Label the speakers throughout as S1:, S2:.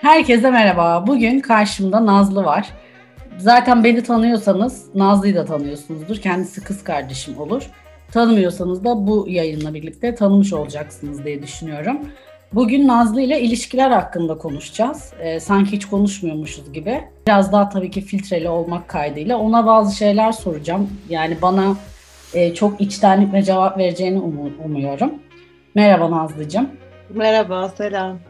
S1: Herkese merhaba. Bugün karşımda Nazlı var. Zaten beni tanıyorsanız Nazlı'yı da tanıyorsunuzdur. Kendisi kız kardeşim olur. Tanımıyorsanız da bu yayınla birlikte tanımış olacaksınız diye düşünüyorum. Bugün Nazlı ile ilişkiler hakkında konuşacağız. Ee, sanki hiç konuşmuyormuşuz gibi. Biraz daha tabii ki filtreli olmak kaydıyla ona bazı şeyler soracağım. Yani bana e, çok içtenlikle cevap vereceğini umu- umuyorum. Merhaba Nazlıcığım.
S2: Merhaba, selam.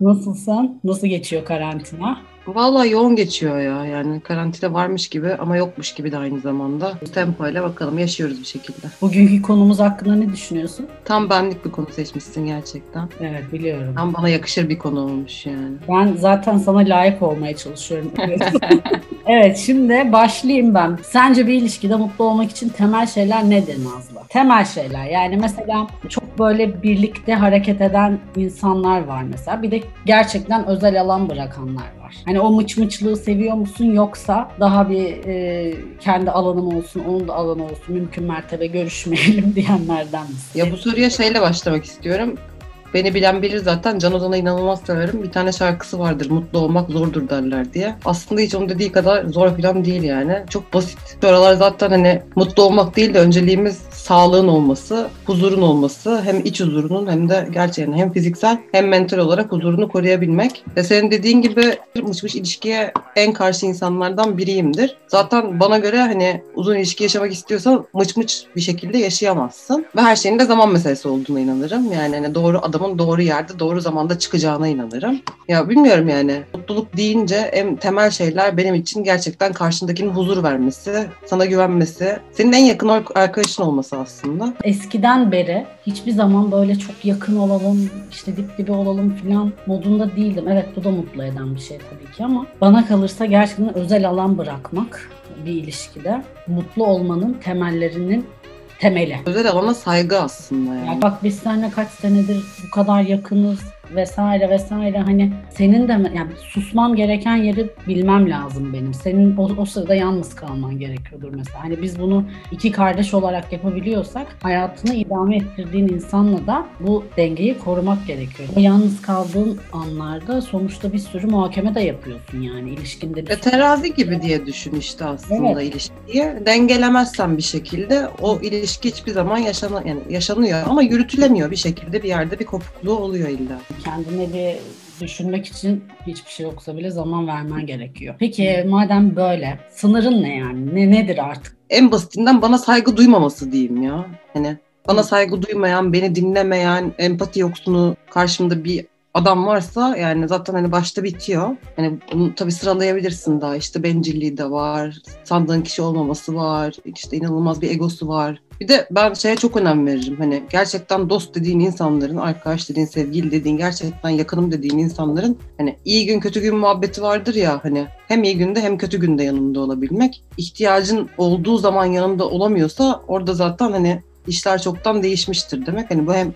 S1: Nasılsın? Nasıl geçiyor karantina?
S2: Vallahi yoğun geçiyor ya. Yani karantina varmış gibi ama yokmuş gibi de aynı zamanda. Tempo ile bakalım yaşıyoruz bir şekilde.
S1: Bugünkü konumuz hakkında ne düşünüyorsun?
S2: Tam benlik bir konu seçmişsin gerçekten.
S1: Evet biliyorum.
S2: Tam bana yakışır bir konu olmuş yani.
S1: Ben zaten sana layık olmaya çalışıyorum. evet şimdi başlayayım ben. Sence bir ilişkide mutlu olmak için temel şeyler nedir Nazlı? Temel şeyler yani mesela çok böyle birlikte hareket eden insanlar var mesela. Bir de gerçekten özel alan bırakanlar var. Hani o mıç mıçlığı seviyor musun yoksa daha bir e, kendi alanım olsun, onun da alanı olsun, mümkün mertebe görüşmeyelim diyenlerden misin?
S2: Ya bu soruya şeyle başlamak istiyorum. Beni bilen bilir zaten. Can Ozan'a inanılmaz severim. Bir tane şarkısı vardır. Mutlu olmak zordur derler diye. Aslında hiç onun dediği kadar zor falan değil yani. Çok basit. Şu aralar zaten hani mutlu olmak değil de önceliğimiz sağlığın olması, huzurun olması. Hem iç huzurunun hem de gerçekten hem fiziksel hem mental olarak huzurunu koruyabilmek. Ve senin dediğin gibi mış mış ilişkiye en karşı insanlardan biriyimdir. Zaten bana göre hani uzun ilişki yaşamak istiyorsan mıç bir şekilde yaşayamazsın. Ve her şeyin de zaman meselesi olduğuna inanırım. Yani hani doğru adamın doğru yerde doğru zamanda çıkacağına inanırım. Ya bilmiyorum yani. Mutluluk deyince en temel şeyler benim için gerçekten karşındakinin huzur vermesi, sana güvenmesi, senin en yakın arkadaşın olması aslında.
S1: Eskiden beri hiçbir zaman böyle çok yakın olalım, işte dip dibe olalım falan modunda değildim. Evet bu da mutlu eden bir şey tabii ki ama bana kalırsa gerçekten özel alan bırakmak bir ilişkide mutlu olmanın temellerinin temeli.
S2: Özel alana saygı aslında yani.
S1: Yani bak biz seninle kaç senedir bu kadar yakınız vesaire vesaire hani senin de yani susmam gereken yeri bilmem lazım benim. Senin o, o sırada yalnız kalman gerekiyordur mesela. Hani biz bunu iki kardeş olarak yapabiliyorsak hayatını idame ettirdiğin insanla da bu dengeyi korumak gerekiyor. O yalnız kaldığın anlarda sonuçta bir sürü muhakeme de yapıyorsun yani ilişkinde. Bir
S2: E, terazi gibi diye düşün işte aslında
S1: Evet.
S2: ilişkiyi. Dengelemezsen bir şekilde o ilişki hiçbir zaman yaşana, yani yaşanıyor ama yürütülemiyor bir şekilde bir yerde bir kopukluğu oluyor illa.
S1: Kendine bir düşünmek için hiçbir şey yoksa bile zaman vermen gerekiyor. Peki madem böyle sınırın ne yani? Ne nedir artık?
S2: En basitinden bana saygı duymaması diyeyim ya. Hani bana saygı duymayan, beni dinlemeyen, empati yoksunu karşımda bir adam varsa yani zaten hani başta bitiyor. Hani bunu tabii sıralayabilirsin daha işte bencilliği de var, sandığın kişi olmaması var, işte inanılmaz bir egosu var. Bir de ben şeye çok önem veririm. Hani gerçekten dost dediğin insanların, arkadaş dediğin, sevgili dediğin, gerçekten yakınım dediğin insanların hani iyi gün kötü gün muhabbeti vardır ya hani hem iyi günde hem kötü günde yanında olabilmek. İhtiyacın olduğu zaman yanında olamıyorsa orada zaten hani işler çoktan değişmiştir demek. Hani bu hem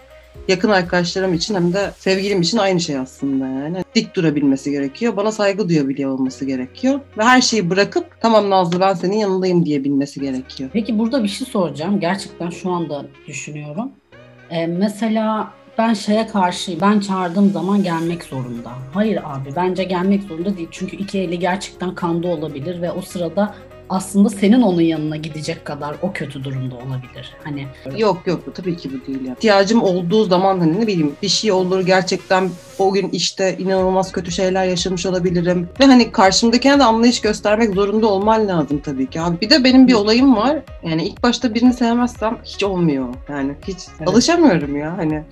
S2: yakın arkadaşlarım için hem de sevgilim için aynı şey aslında yani. Dik durabilmesi gerekiyor. Bana saygı duyabiliyor olması gerekiyor. Ve her şeyi bırakıp tamam Nazlı ben senin yanındayım diyebilmesi gerekiyor.
S1: Peki burada bir şey soracağım. Gerçekten şu anda düşünüyorum. Ee, mesela ben şeye karşıyım. Ben çağırdığım zaman gelmek zorunda. Hayır abi bence gelmek zorunda değil. Çünkü iki eli gerçekten kanda olabilir ve o sırada aslında senin onun yanına gidecek kadar o kötü durumda olabilir. Hani
S2: Yok yok tabii ki bu değil. Yani. İhtiyacım olduğu zaman hani ne bileyim bir şey olur gerçekten o gün işte inanılmaz kötü şeyler yaşamış olabilirim. Ve hani karşımdakine de anlayış göstermek zorunda olman lazım tabii ki. Abi bir de benim bir olayım var. Yani ilk başta birini sevmezsem hiç olmuyor. Yani hiç
S1: Evet.
S2: alışamıyorum ya hani.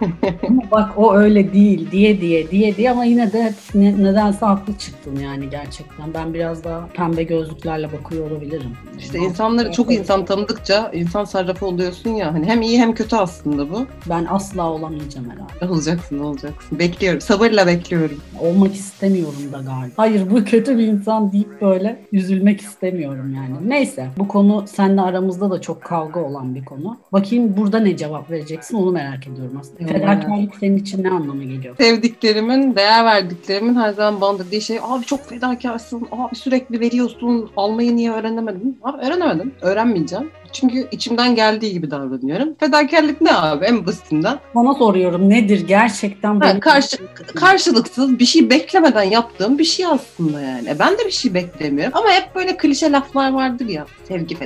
S1: Ama bak o öyle değil diye diye diye diye ama yine de ne- nedense haklı çıktın yani gerçekten. Ben biraz daha pembe gözlüklerle bakıyor olabilirim.
S2: İşte insanları çok insan tanıdıkça insan sarrafı oluyorsun ya. Hani hem iyi hem kötü aslında bu.
S1: Ben asla olamayacağım herhalde.
S2: Olacaksın olacaksın. Bekliyorum. Sabırla bekliyorum.
S1: Olmak istemiyorum da galiba. Hayır bu kötü bir insan deyip böyle üzülmek istemiyorum yani. Neyse bu konu seninle aramızda da çok kavga olan bir konu. Bakayım burada ne cevap vereceksin onu merak ediyorum aslında.
S2: Evet.
S1: Fedakarlık senin için ne anlama geliyor?
S2: sevdiklerimin, değer verdiklerimin her zaman bana dediği şey abi çok fedakarsın, abi sürekli veriyorsun, almayı niye öğrenemedin? Abi öğrenemedim, öğrenmeyeceğim. Çünkü içimden geldiği gibi davranıyorum. Fedakarlık ne abi en basitinden?
S1: Sana soruyorum nedir gerçekten
S2: Ha, karşı, karşılıksız bir şey beklemeden yaptığım bir şey aslında yani. E, Ben de bir şey beklemiyorum. Ama hep böyle klişe laflar vardır ya. Sevgi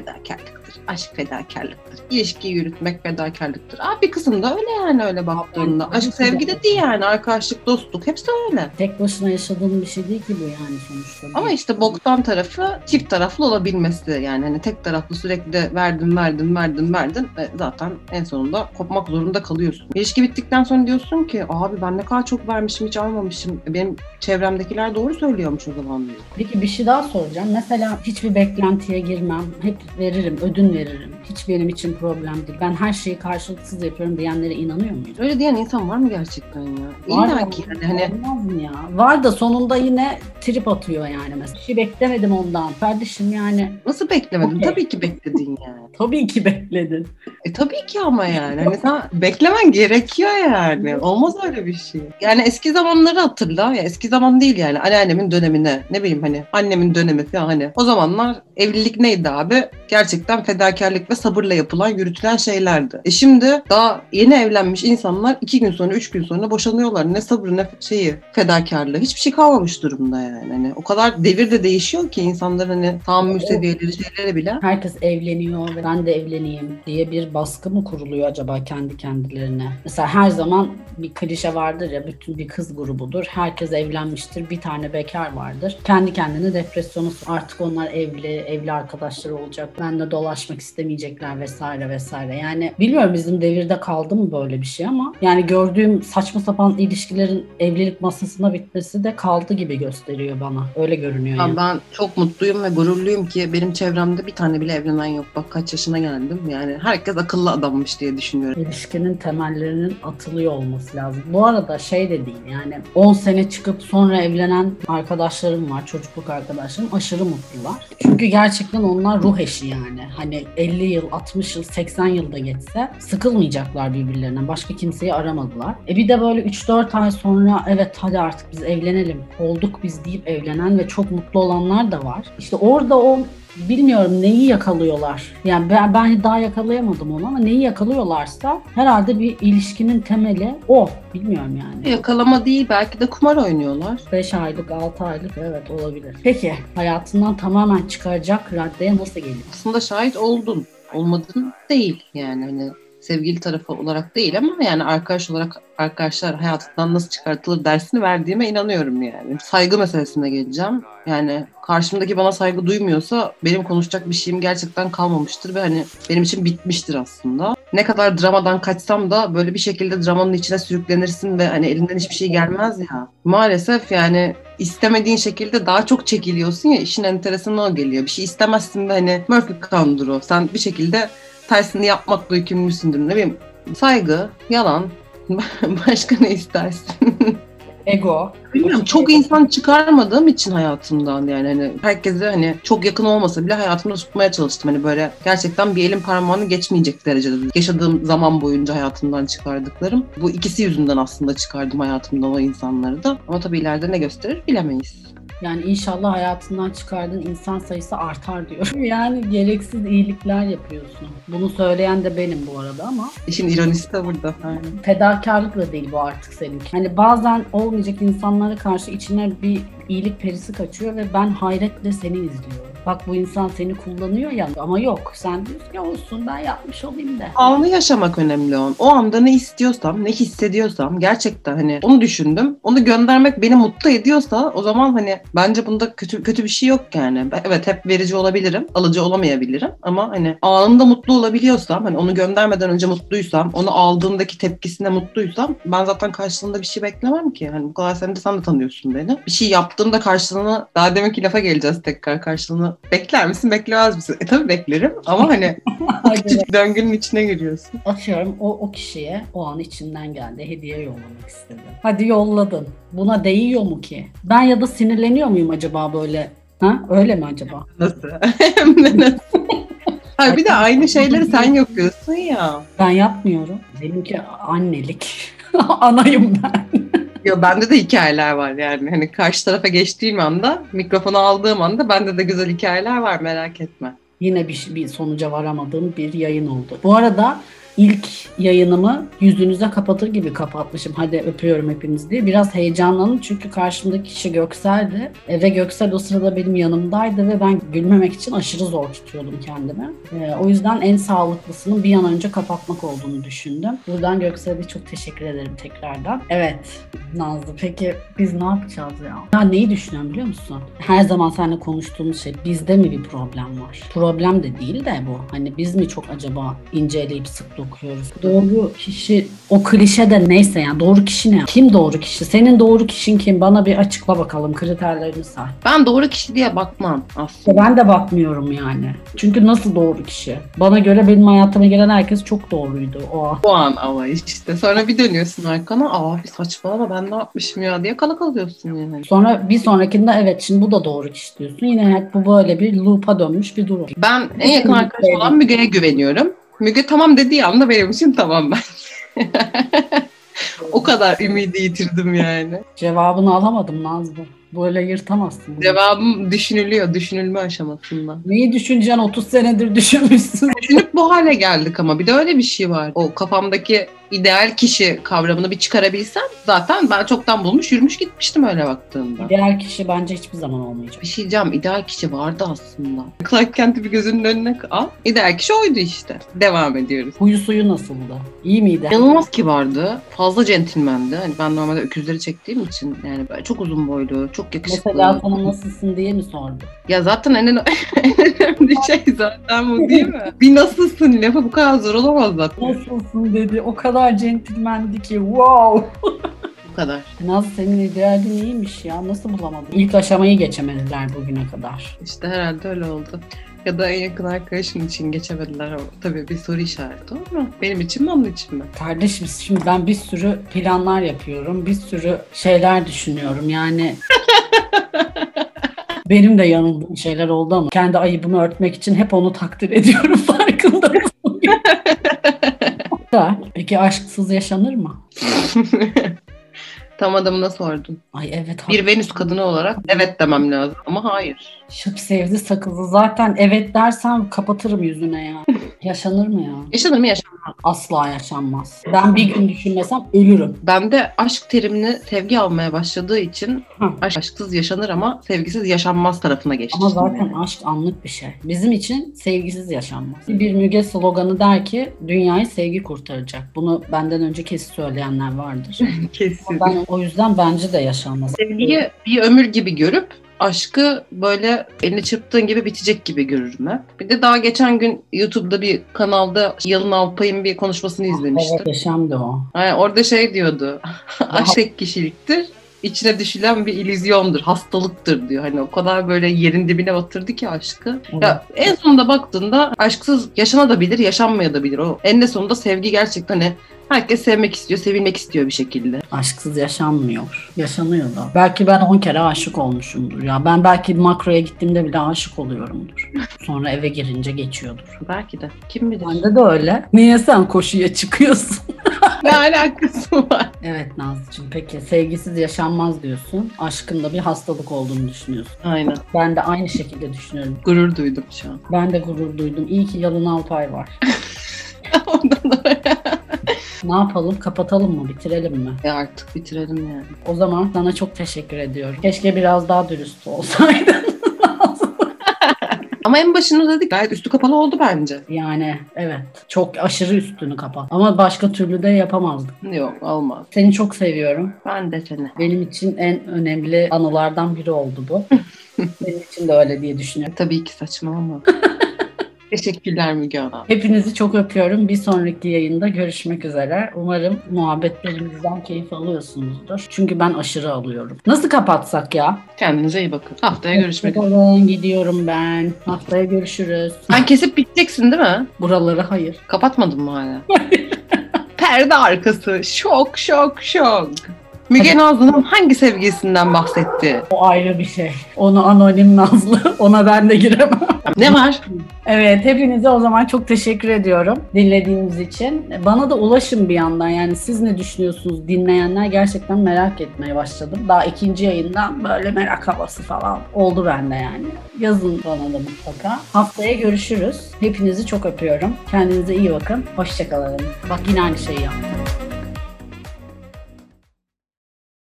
S2: fedakarlıktır, aşk fedakarlıktır, ilişki yürütmek fedakarlıktır. Abi kısım da öyle yani öyle baktığında.
S1: Aynen.
S2: Aşk sevgi de değil yani. Arkadaşlık, dostluk hepsi öyle.
S1: Tek başına yaşadığın bir şey değil ki bu yani sonuçta.
S2: Ama işte boktan tarafı çift taraflı olabilmesi yani hani tek taraflı sürekli verdin verdin verdin verdin e, zaten en sonunda kopmak zorunda kalıyorsun. İlişki bittikten sonra diyorsun ki abi ben ne kadar çok vermişim hiç almamışım. Benim çevremdekiler doğru söylüyormuş o zaman diyor.
S1: Peki bir şey daha soracağım. Mesela hiçbir beklentiye girmem. Hep veririm, ödün veririm. Hiç benim için problem değil. Ben her şeyi karşılıksız yapıyorum diyenlere inanıyor muyum?
S2: Öyle diyen insan var mı gerçekten ya?
S1: Var
S2: İlla ki yani hani
S1: Olmaz mı ya? Var da sonunda yine trip atıyor yani mesela. Bir şey beklemedim ondan. Kardeşim yani
S2: nasıl beklemedin?
S1: Okey.
S2: Tabii ki bekledin yani.
S1: tabii ki bekledin.
S2: E tabii ki ama yani. Hani sen beklemen gerekiyor yani. Olmaz öyle bir şey. Yani eski zamanları hatırla. Ya eski zaman değil yani. Anneannemin dönemine. Ne bileyim hani annemin dönemi falan hani. O zamanlar evlilik neydi abi? Gerçekten fedakarlık ve sabırla yapılan, yürütülen şeylerdi. E şimdi daha yeni evlenmiş insanlar iki gün sonra, üç gün sonra boşanıyorlar. Ne sabrı ne şeyi, fedakarlığı. Hiçbir şey kalmamış durumda yani. Hani o kadar devir de değişiyor ki insanların hani tahammül seviyeleri şeyleri bile.
S1: Herkes evleniyor ve ben de evleneyim diye bir baskı mı kuruluyor acaba kendi kendilerine? Mesela her zaman bir klişe vardır ya bütün bir kız grubudur. Herkes evlenmiştir. Bir tane bekar vardır. Kendi kendine depresyona sok- artık onlar evli, evli arkadaşları olacak. Benle dolaşmak istemeyecekler vesaire vesaire. Yani bilmiyorum bizim devirde kaldı mı böyle bir şey ama yani gördüğüm saçma sapan ilişkilerin evlilik masasına bitmesi de kaldı gibi gösteriyor bana. Öyle görünüyor
S2: Ya
S1: yani.
S2: ben çok mutluyum ve gururluyum ki benim çevremde bir tane bile evlenen yok. Bak kaç yaşına geldim. Yani herkes akıllı adammış diye düşünüyorum.
S1: İlişkinin temellerinin atılıyor olması lazım. Bu arada şey de değil yani 10 sene çıkıp sonra evlenen arkadaşlarım var, çocukluk arkadaşlarım aşırı mutlular. Çünkü gerçekten onlar ruh eşi yani. Hani 50 yıl, 60 yıl, 80 yılda geçse sıkılmayacaklar birbirlerinden. Başka kimseyi aramadılar. E bir de böyle 3-4 ay sonra evet hadi artık biz evlenelim, olduk biz deyip evlenen ve çok mutlu olanlar da var. İşte orada o bilmiyorum neyi yakalıyorlar. Yani ben, ben daha yakalayamadım onu ama neyi yakalıyorlarsa herhalde bir ilişkinin temeli o. Bilmiyorum yani.
S2: Yakalama değil belki de kumar oynuyorlar.
S1: 5 aylık, 6 aylık evet olabilir. Peki hayatından tamamen çıkaracak raddeye nasıl geliyor?
S2: Aslında şahit oldun. Olmadın değil yani hani sevgili tarafı olarak değil ama yani arkadaş olarak arkadaşlar hayatından nasıl çıkartılır dersini verdiğime inanıyorum yani. Saygı meselesine geleceğim. Yani karşımdaki bana saygı duymuyorsa benim konuşacak bir şeyim gerçekten kalmamıştır ve hani benim için bitmiştir aslında. Ne kadar dramadan kaçsam da böyle bir şekilde dramanın içine sürüklenirsin ve hani elinden hiçbir şey gelmez ya. Maalesef yani istemediğin şekilde daha çok çekiliyorsun ya işin enteresanı o geliyor. Bir şey istemezsin ve hani Murphy kanundur o. Sen bir şekilde tersini yapmakla yükümlüsündür. Ne bileyim saygı, yalan, başka ne istersin?
S1: Ego.
S2: Bilmiyorum çok insan çıkarmadığım için hayatımdan yani hani herkese hani çok yakın olmasa bile hayatımda tutmaya çalıştım. Hani böyle gerçekten bir elin parmağını geçmeyecek derecede yaşadığım zaman boyunca hayatımdan çıkardıklarım. Bu ikisi yüzünden aslında çıkardım hayatımdan o insanları da. Ama tabii ileride ne gösterir bilemeyiz.
S1: Yani inşallah hayatından çıkardığın insan sayısı artar diyor. Yani gereksiz iyilikler yapıyorsun. Bunu söyleyen de benim bu arada ama
S2: İşin ironisi de burada. Aynen.
S1: fedakarlık da değil bu artık seninki. Hani bazen olmayacak insanlara karşı içine bir iyilik perisi kaçıyor ve ben hayretle seni izliyorum. Bak bu insan seni kullanıyor ya ama yok sen diyorsun ya olsun ben yapmış olayım da.
S2: Anı yaşamak önemli on. O anda ne istiyorsam, ne hissediyorsam gerçekten hani onu düşündüm. Onu göndermek beni mutlu ediyorsa o zaman hani bence bunda kötü kötü bir şey yok yani. Evet hep verici olabilirim, alıcı olamayabilirim ama hani anında mutlu olabiliyorsam, hani onu göndermeden önce mutluysam, onu aldığımdaki tepkisine mutluysam ben zaten karşılığında bir şey beklemem ki. Hani bu kadar sen de sen de tanıyorsun beni. Bir şey yaptığımda karşılığını daha deminki lafa geleceğiz tekrar karşılığını bekler misin beklemez misin? E tabii beklerim ama hani küçük döngünün içine giriyorsun.
S1: Atıyorum o, o kişiye o an içinden geldi hediye yollamak istedim. Hadi yolladın. Buna değiyor mu ki? Ben ya da sinirleniyor muyum acaba böyle? Ha? Öyle mi acaba?
S2: Nasıl? Hem de nasıl? Hayır bir de aynı şeyleri sen yapıyorsun ya.
S1: Ben yapmıyorum. Benimki annelik. Anayım ben.
S2: Ya bende de hikayeler var yani. Hani karşı tarafa geçtiğim anda, mikrofonu aldığım anda bende de güzel hikayeler var merak etme.
S1: Yine bir, bir sonuca varamadığım bir yayın oldu. Bu arada ilk yayınımı yüzünüze kapatır gibi kapatmışım. Hadi öpüyorum hepiniz diye. Biraz heyecanlandım çünkü karşımdaki kişi Göksel'di. E, ve Göksel o sırada benim yanımdaydı ve ben gülmemek için aşırı zor tutuyordum kendimi. E, o yüzden en sağlıklısının bir an önce kapatmak olduğunu düşündüm. Buradan Göksel'e çok teşekkür ederim tekrardan. Evet Nazlı peki biz ne yapacağız ya? Ya neyi düşünüyorum biliyor musun? Her zaman seninle konuştuğumuz şey bizde mi bir problem var? Problem de değil de bu. Hani biz mi çok acaba inceleyip sık dokuyoruz? Doğru kişi o klişe de neyse yani doğru kişi ne? Kim doğru kişi? Senin doğru kişin kim? Bana bir açıkla bakalım kriterlerini say.
S2: Ben doğru kişi diye bakmam aslında.
S1: Ben de bakmıyorum yani. Çünkü nasıl doğru kişi? Bana göre benim hayatıma gelen herkes çok doğruydu o an.
S2: Bu an ama işte. Sonra bir dönüyorsun arkana. Aa bir saçmalama ben ne yapmışım ya diye kala kalıyorsun yani.
S1: Sonra bir sonrakinde evet şimdi bu da doğru kişi diyorsun. Yine hep bu böyle bir loop'a dönmüş bir durum.
S2: Ben en yakın arkadaş olan Müge'ye güveniyorum. Müge tamam dediği anda benim için tamam ben. o kadar ümidi yitirdim yani.
S1: Cevabını alamadım Nazlı. Böyle yırtamazsın. bunu.
S2: Cevabım düşünülüyor, düşünülme aşamasında.
S1: Neyi düşüneceksin 30 senedir düşünmüşsün.
S2: Düşünüp bu hale geldik ama bir de öyle bir şey var. O kafamdaki ideal kişi kavramını bir çıkarabilsem zaten ben çoktan bulmuş yürümüş gitmiştim öyle baktığımda.
S1: Diğer kişi bence hiçbir zaman olmayacak.
S2: Bir şey diyeceğim ideal kişi vardı aslında. Clark Kent'i bir gözünün önüne al. İdeal kişi oydu işte. Devam ediyoruz.
S1: Huyu suyu nasıldı? İyi miydi?
S2: İnanılmaz kibardı. Fazla centilmendi. Hani ben normalde öküzleri çektiğim için yani böyle çok uzun boylu, çok yakışıklı.
S1: Mesela sana nasılsın diye mi sordu?
S2: Ya zaten en, önemli şey zaten bu değil mi? Bir nasılsın lafı bu kadar zor olamaz zaten.
S1: Nasılsın dedi. O kadar centilmendi ki wow.
S2: Bu kadar.
S1: Naz senin idealin iyiymiş ya. Nasıl bulamadın? İlk aşamayı geçemediler bugüne kadar.
S2: İşte herhalde öyle oldu. Ya da en yakın arkadaşın için geçemediler. O tabii bir soru işareti ama benim için mi onun için mi?
S1: Kardeşim şimdi ben bir sürü planlar yapıyorum. Bir sürü şeyler düşünüyorum. Yani benim de yanıldığım şeyler oldu ama kendi ayıbımı örtmek için hep onu takdir ediyorum farkında mısın? Peki aşksız yaşanır mı?
S2: Tam adamına sordum.
S1: Ay evet.
S2: Bir Venüs kadını olarak evet demem lazım ama hayır.
S1: Şıp sevdi sakızı. Zaten evet dersem kapatırım yüzüne ya. Yaşanır mı ya?
S2: Yaşanır mı yaşanmaz.
S1: Asla yaşanmaz. Ben bir gün düşünmesem ölürüm.
S2: Ben de aşk terimini sevgi almaya başladığı için
S1: Hı.
S2: aşk- aşksız yaşanır ama sevgisiz yaşanmaz tarafına geçtim.
S1: Ama zaten
S2: yani.
S1: aşk anlık bir şey. Bizim için sevgisiz yaşanmaz. Bir Müge sloganı der ki dünyayı sevgi kurtaracak. Bunu benden önce kesin söyleyenler vardır.
S2: Kesin.
S1: ben o yüzden bence de yaşanmaz.
S2: Sevgiyi bir ömür gibi görüp aşkı böyle elini çırptığın gibi bitecek gibi görürüm hep. Bir de daha geçen gün YouTube'da bir kanalda Yalın Alpay'ın bir konuşmasını izlemiştim.
S1: Evet, yaşamdı o.
S2: Yani orada şey diyordu. Aşk tek kişiliktir. içine düşülen bir illüzyondur, hastalıktır diyor. Hani o kadar böyle yerin dibine batırdı ki aşkı. Ya en sonunda baktığında aşksız yaşanabilir, yaşanmayabilir. O eninde sonunda sevgi gerçekten hani herkes sevmek istiyor, sevilmek istiyor bir şekilde.
S1: Aşksız yaşanmıyor. Yaşanıyor da. Belki ben 10 kere aşık olmuşumdur ya. Ben belki makroya gittiğimde bile aşık oluyorumdur. Sonra eve girince geçiyordur.
S2: Belki de. Kim bilir?
S1: Bende de öyle. Niye sen koşuya çıkıyorsun?
S2: ne alakası var?
S1: evet Nazlıcığım peki sevgisiz yaşanmaz diyorsun. Aşkın da bir hastalık olduğunu düşünüyorsun.
S2: Aynen.
S1: Ben de aynı şekilde düşünüyorum.
S2: Gurur duydum şu an.
S1: Ben de gurur duydum. İyi ki Yalın Alpay var.
S2: Ondan dolayı.
S1: Ne yapalım? Kapatalım mı? Bitirelim mi?
S2: E artık bitirelim yani.
S1: O zaman sana çok teşekkür ediyorum. Keşke biraz daha dürüst olsaydın.
S2: Ama en başında dedik gayet üstü kapalı oldu bence.
S1: yani evet. Çok aşırı üstünü kapat. Ama başka türlü de yapamazdık.
S2: Yok olmaz.
S1: Seni çok seviyorum.
S2: Ben de seni.
S1: Benim için en önemli anılardan biri oldu bu. Senin için de öyle diye düşünüyorum.
S2: Tabii ki saçmalama. Teşekkürler Müge Hanım.
S1: Hepinizi çok öpüyorum. Bir sonraki yayında görüşmek üzere. Umarım muhabbetlerimizden keyif alıyorsunuzdur. Çünkü ben aşırı alıyorum. Nasıl kapatsak ya?
S2: Kendinize iyi bakın. Haftaya görüşmek üzere.
S1: Gidiyorum ben. Haftaya görüşürüz.
S2: Sen kesip biteceksin değil mi?
S1: Buraları hayır.
S2: Kapatmadın mı hala? Perde arkası. Şok şok şok. Müge Nazlı'nın hangi sevgilisinden bahsetti?
S1: O ayrı bir şey. Onu anonim Nazlı. Ona ben de giremem.
S2: Ne var?
S1: Evet, hepinize o zaman çok teşekkür ediyorum dinlediğiniz için. Bana da ulaşın bir yandan. Yani siz ne düşünüyorsunuz dinleyenler gerçekten merak etmeye başladım. Daha ikinci yayından böyle merak havası falan oldu bende yani. Yazın bana da mutlaka. Haftaya görüşürüz. Hepinizi çok öpüyorum. Kendinize iyi bakın. Hoşçakalın. Bak yine aynı şeyi yaptım.